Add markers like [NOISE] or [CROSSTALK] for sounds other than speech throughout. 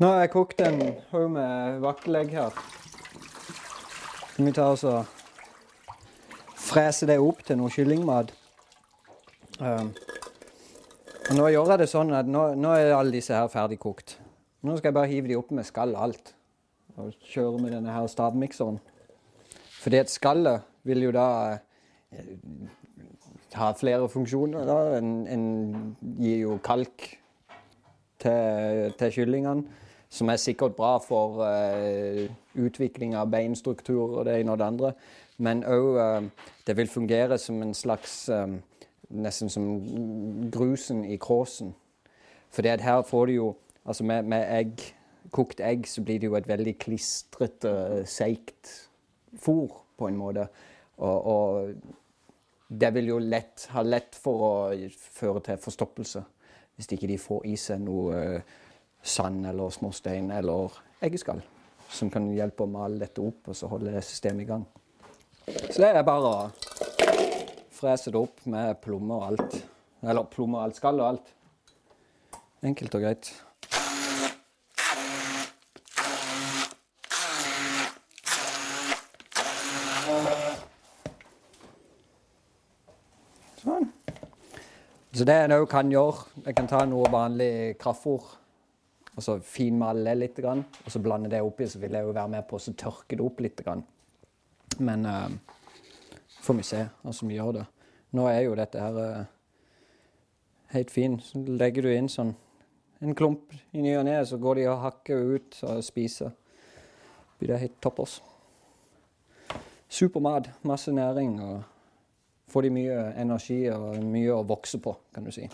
Nå har jeg kokt en haug med vakkelegg her. Så vi tar og frese det opp til noe kyllingmat. Um, nå gjør jeg det sånn at nå, nå er alle disse her ferdig kokt. Nå skal jeg bare hive de opp med skall og alt. Og kjøre med denne her stavmikseren. Fordi at skallet vil jo da eh, ha flere funksjoner. da. En, en gir jo kalk til, til kyllingene som er sikkert bra for uh, utvikling av beinstruktur og det ene og det andre. Men òg uh, det vil fungere som en slags um, Nesten som grusen i kråsen. For her får du jo Altså med, med egg, kokt egg så blir det jo et veldig klistrete, seigt fôr, på en måte. Og, og det vil jo lett, ha lett for å føre til forstoppelse hvis ikke de får i seg noe uh, sand eller småstein eller eggeskall. Som kan hjelpe å male dette opp og så holde systemet i gang. Så det er bare å frese det opp med plommer og alt. Eller plommer og alt, skall og alt. Enkelt og greit. Sånn. Så det en òg kan gjøre, jeg kan ta noe vanlig kraftfôr og så finmale litt, og så blande det oppi, så vil jeg jo være med på å tørke det opp litt. Men uh, får vi se hva som gjør det. Nå er jo dette her uh, helt fin. Så legger du inn sånn en klump i ny og ne, så går de og hakker ut og spiser. Blir det helt toppers. Supermat. Masse næring. og Får de mye energi og mye å vokse på, kan du si.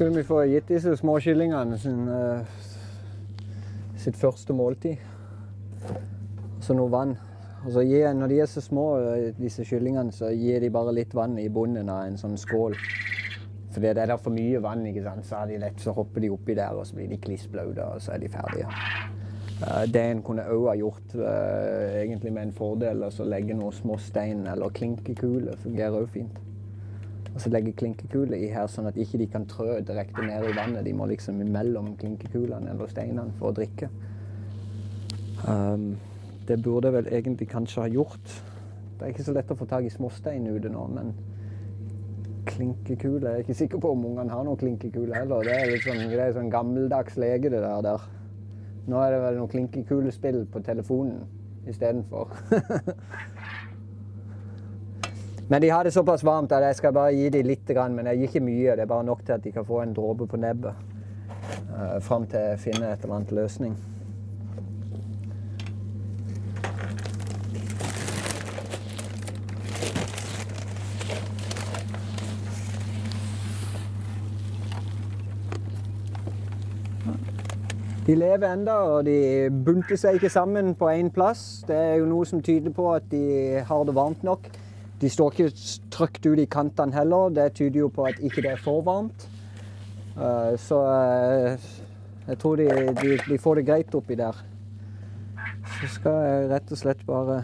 Skal vi få gitt disse små kyllingene sin, uh, sitt første måltid. Og så noe vann. Altså, når de er så små, eh, disse kyllingene, så gir de bare litt vann i bunnen av en sånn skål. For det er der for mye vann, ikke sant? så er de lett, så hopper de oppi der, og så blir de klissblaute, og så er de ferdige. Uh, det en kunne òg ha gjort, egentlig med en fordel, altså legge noen små stein eller klinkekuler, fungerer òg fint. Og så legge klinkekuler i her, sånn at ikke de kan trø direkte ned i vannet. De må liksom imellom klinkekulene eller steinene for å drikke. Um, det burde vel egentlig kanskje ha gjort. Det er ikke så lett å få tak i småstein ute nå, men klinkekule Jeg er ikke sikker på om ungene har noen klinkekule heller. Det er litt sånn, det er sånn gammeldags lege, det der. der. Nå er det vel noe klinkekulespill på telefonen istedenfor. [LAUGHS] Men de har det såpass varmt at jeg skal bare gi dem litt, men jeg gir ikke mye. Det er bare nok til at de kan få en dråpe på nebbet uh, fram til jeg finner et eller annet løsning. De lever enda, og de bunter seg ikke sammen på én plass. Det er jo noe som tyder på at de har det varmt nok. De står ikke trygt ut i kantene heller. Det tyder jo på at ikke det er for varmt. Uh, så uh, jeg tror de, de, de, får det greit oppi der. Så skal jeg rett og slett bare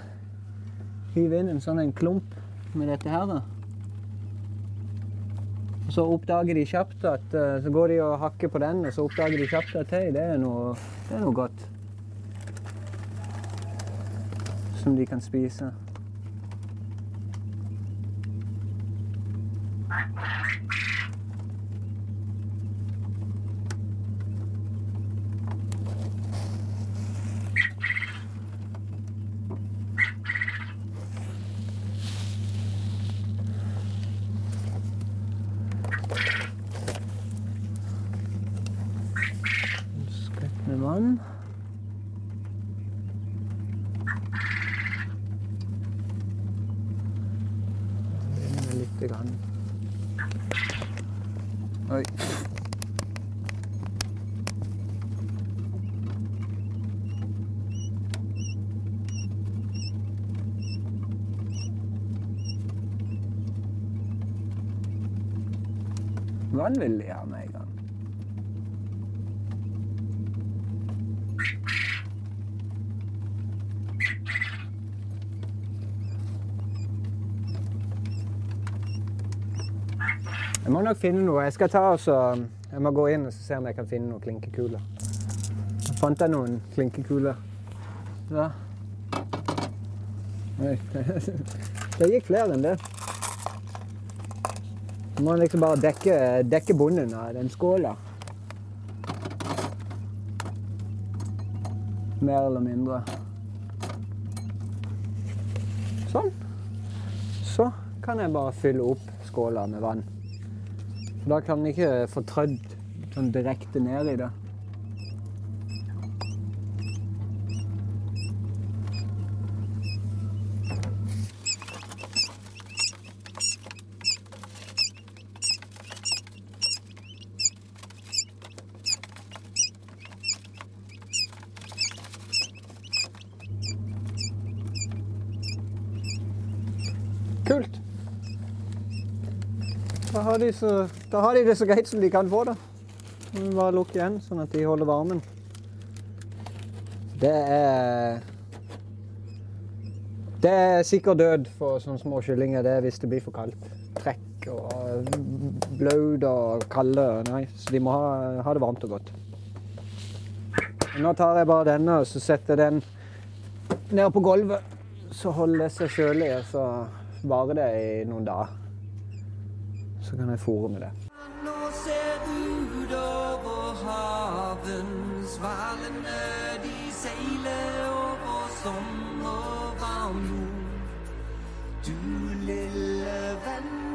hive inn en sånn en klump med dette her. da. Og så oppdager de kjapt at uh, Så går de og hakker på den, og så oppdager de kjapt at hei, det er noe, det er noe godt. Som de kan spise. Med vann. Litt grann. Oi. Veldig gjerne. Jeg må nok finne noe. Jeg skal ta og så Jeg må gå inn og se om jeg kan finne noen klinkekuler. Jeg fant jeg noen klinkekuler. Ja. [LAUGHS] Det gikk flere enn det. Du må liksom bare dekke, dekke bunnen av den skåla. Mer eller mindre. Sånn. Så kan jeg bare fylle opp skåla med vann. For da kan den ikke få trødd sånn direkte ned i det. Kult. Har, de så, da har de det så greit som de kan få det. Vi bare lukke igjen, sånn at de holder varmen. Det er Det er sikker død for sånne små kyllinger det er hvis det blir for kaldt. Trekk og blaut og kalde. Nei, så de må ha, ha det varmt og godt. Nå tar jeg bare denne og så setter den ned på gulvet. Så holder det seg kjølig, og så varer det i noen dager. Så kan jeg fòre med det. Nå ser utover haven, svalene de seiler over sommervarm. Du lille venn